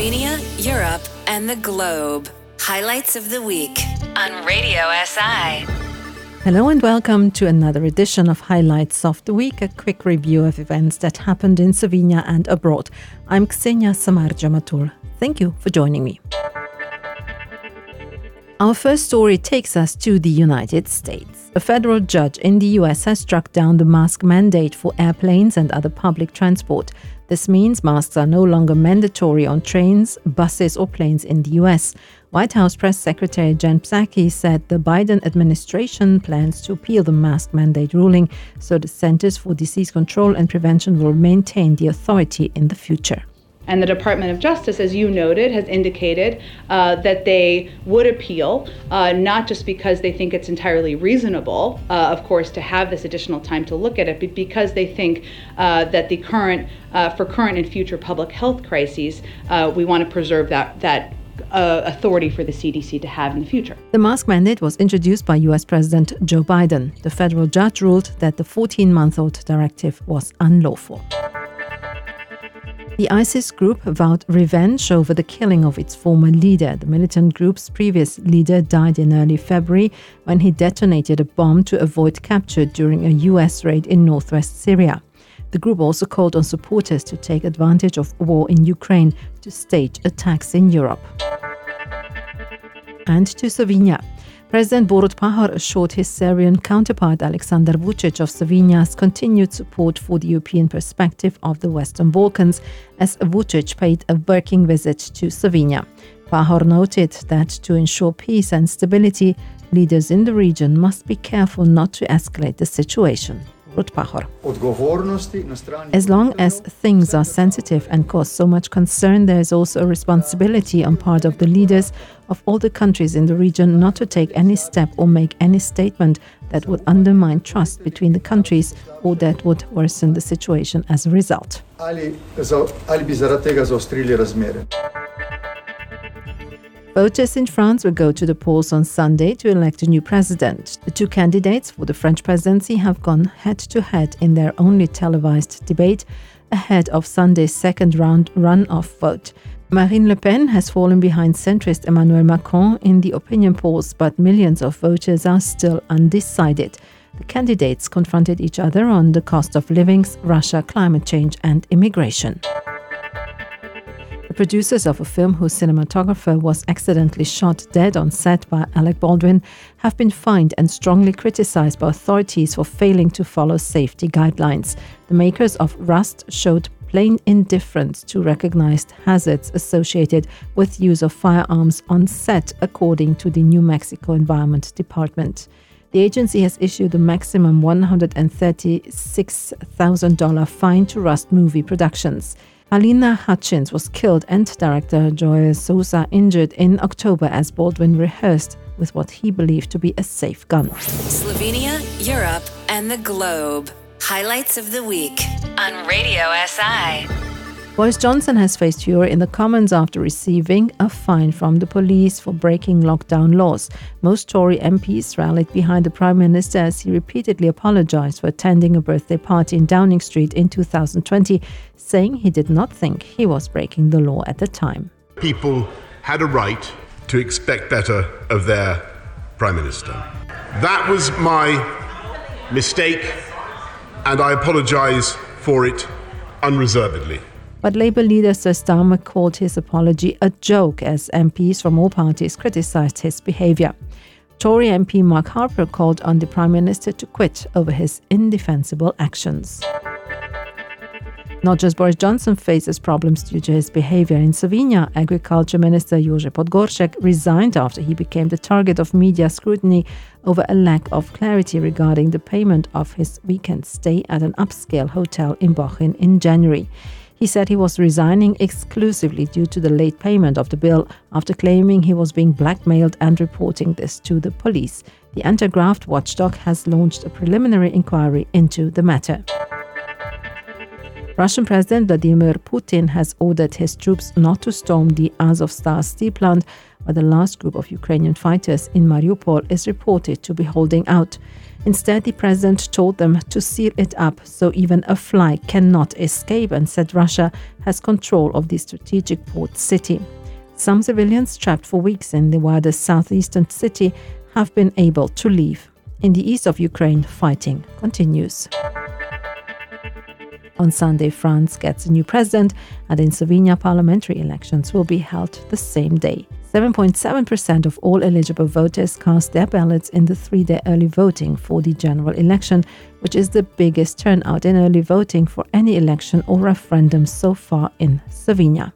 Slovenia, Europe, and the globe. Highlights of the week on Radio SI. Hello and welcome to another edition of Highlights of the Week, a quick review of events that happened in Slovenia and abroad. I'm Ksenia Samarja Matul. Thank you for joining me. Our first story takes us to the United States. A federal judge in the US has struck down the mask mandate for airplanes and other public transport. This means masks are no longer mandatory on trains, buses, or planes in the US. White House Press Secretary Jen Psaki said the Biden administration plans to appeal the mask mandate ruling, so the Centers for Disease Control and Prevention will maintain the authority in the future. And the Department of Justice, as you noted, has indicated uh, that they would appeal, uh, not just because they think it's entirely reasonable, uh, of course, to have this additional time to look at it, but because they think uh, that the current, uh, for current and future public health crises, uh, we want to preserve that that. authority for the CDC to have in the future. The mask mandate was introduced by US President Joe Biden. The federal judge ruled that the 14 month old directive was unlawful. The ISIS group vowed revenge over the killing of its former leader. The militant group's previous leader died in early February when he detonated a bomb to avoid capture during a US raid in northwest Syria. The group also called on supporters to take advantage of war in Ukraine to stage attacks in Europe. And to Slovenia. President Borut Pahor assured his Serbian counterpart Alexander Vucic of Slovenia's continued support for the European perspective of the Western Balkans as Vucic paid a working visit to Slovenia. Pahor noted that to ensure peace and stability, leaders in the region must be careful not to escalate the situation. As long as things are sensitive and cause so much concern, there is also a responsibility on part of the leaders of all the countries in the region not to take any step or make any statement that would undermine trust between the countries or that would worsen the situation as a result. Voters in France will go to the polls on Sunday to elect a new president. The two candidates for the French presidency have gone head to head in their only televised debate ahead of Sunday's second round run-off vote. Marine Le Pen has fallen behind centrist Emmanuel Macron in the opinion polls, but millions of voters are still undecided. The candidates confronted each other on the cost of livings, Russia, climate change, and immigration. The producers of a film whose cinematographer was accidentally shot dead on set by Alec Baldwin have been fined and strongly criticized by authorities for failing to follow safety guidelines. The makers of Rust showed plain indifference to recognized hazards associated with use of firearms on set, according to the New Mexico Environment Department. The agency has issued a maximum $136,000 fine to Rust Movie Productions. Halyna Hutchins was killed and director Joel Souza injured in October as Baldwin rehearsed with what he believed to be a safe gun. Slovenia, Europe, and the globe. Highlights of the week on Radio SI. Boris Johnson has faced fury in the Commons after receiving a fine from the police for breaking lockdown laws. Most Tory MPs rallied behind the Prime Minister as he repeatedly apologized for attending a birthday party in Downing Street in 2020, saying he did not think he was breaking the law at the time. People had a right to expect better of their Prime Minister. That was my mistake, and I apologise for it unreservedly. But Labour leader Sir Starmer called his apology a joke as MPs from all parties criticised his behaviour. Tory MP Mark Harper called on the Prime Minister to quit over his indefensible actions. Not just Boris Johnson faces problems due to his behavior. In Slovenia, Agriculture Minister Jože Podgoršek resigned after he became the target of media scrutiny over a lack of clarity regarding the payment of his weekend stay at an upscale hotel in Bohinj in January. He said he was resigning exclusively due to the late payment of the bill after claiming he was being blackmailed and reporting this to the police. The anti graft watchdog has launched a preliminary inquiry into the matter. Russian President Vladimir Putin has ordered his troops not to storm the Azovstal steel plant, where the last group of Ukrainian fighters in Mariupol is reported to be holding out. Instead, the president told them to seal it up so even a fly cannot escape and said Russia has control of the strategic port city. Some civilians trapped for weeks in the wider southeastern city have been able to leave. In the east of Ukraine, fighting continues. On Sunday, France gets a new president, and in Slovenia, parliamentary elections will be held the same day. 7.7% of all eligible voters cast their ballots in the three day early voting for the general election, which is the biggest turnout in early voting for any election or referendum so far in Slovenia.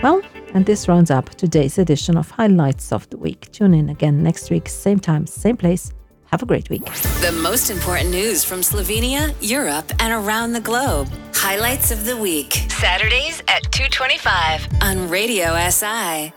Well, and this rounds up today's edition of Highlights of the Week. Tune in again next week, same time, same place. Have a great week. The most important news from Slovenia, Europe, and around the globe. Highlights of the week. Saturdays at 225 on Radio SI.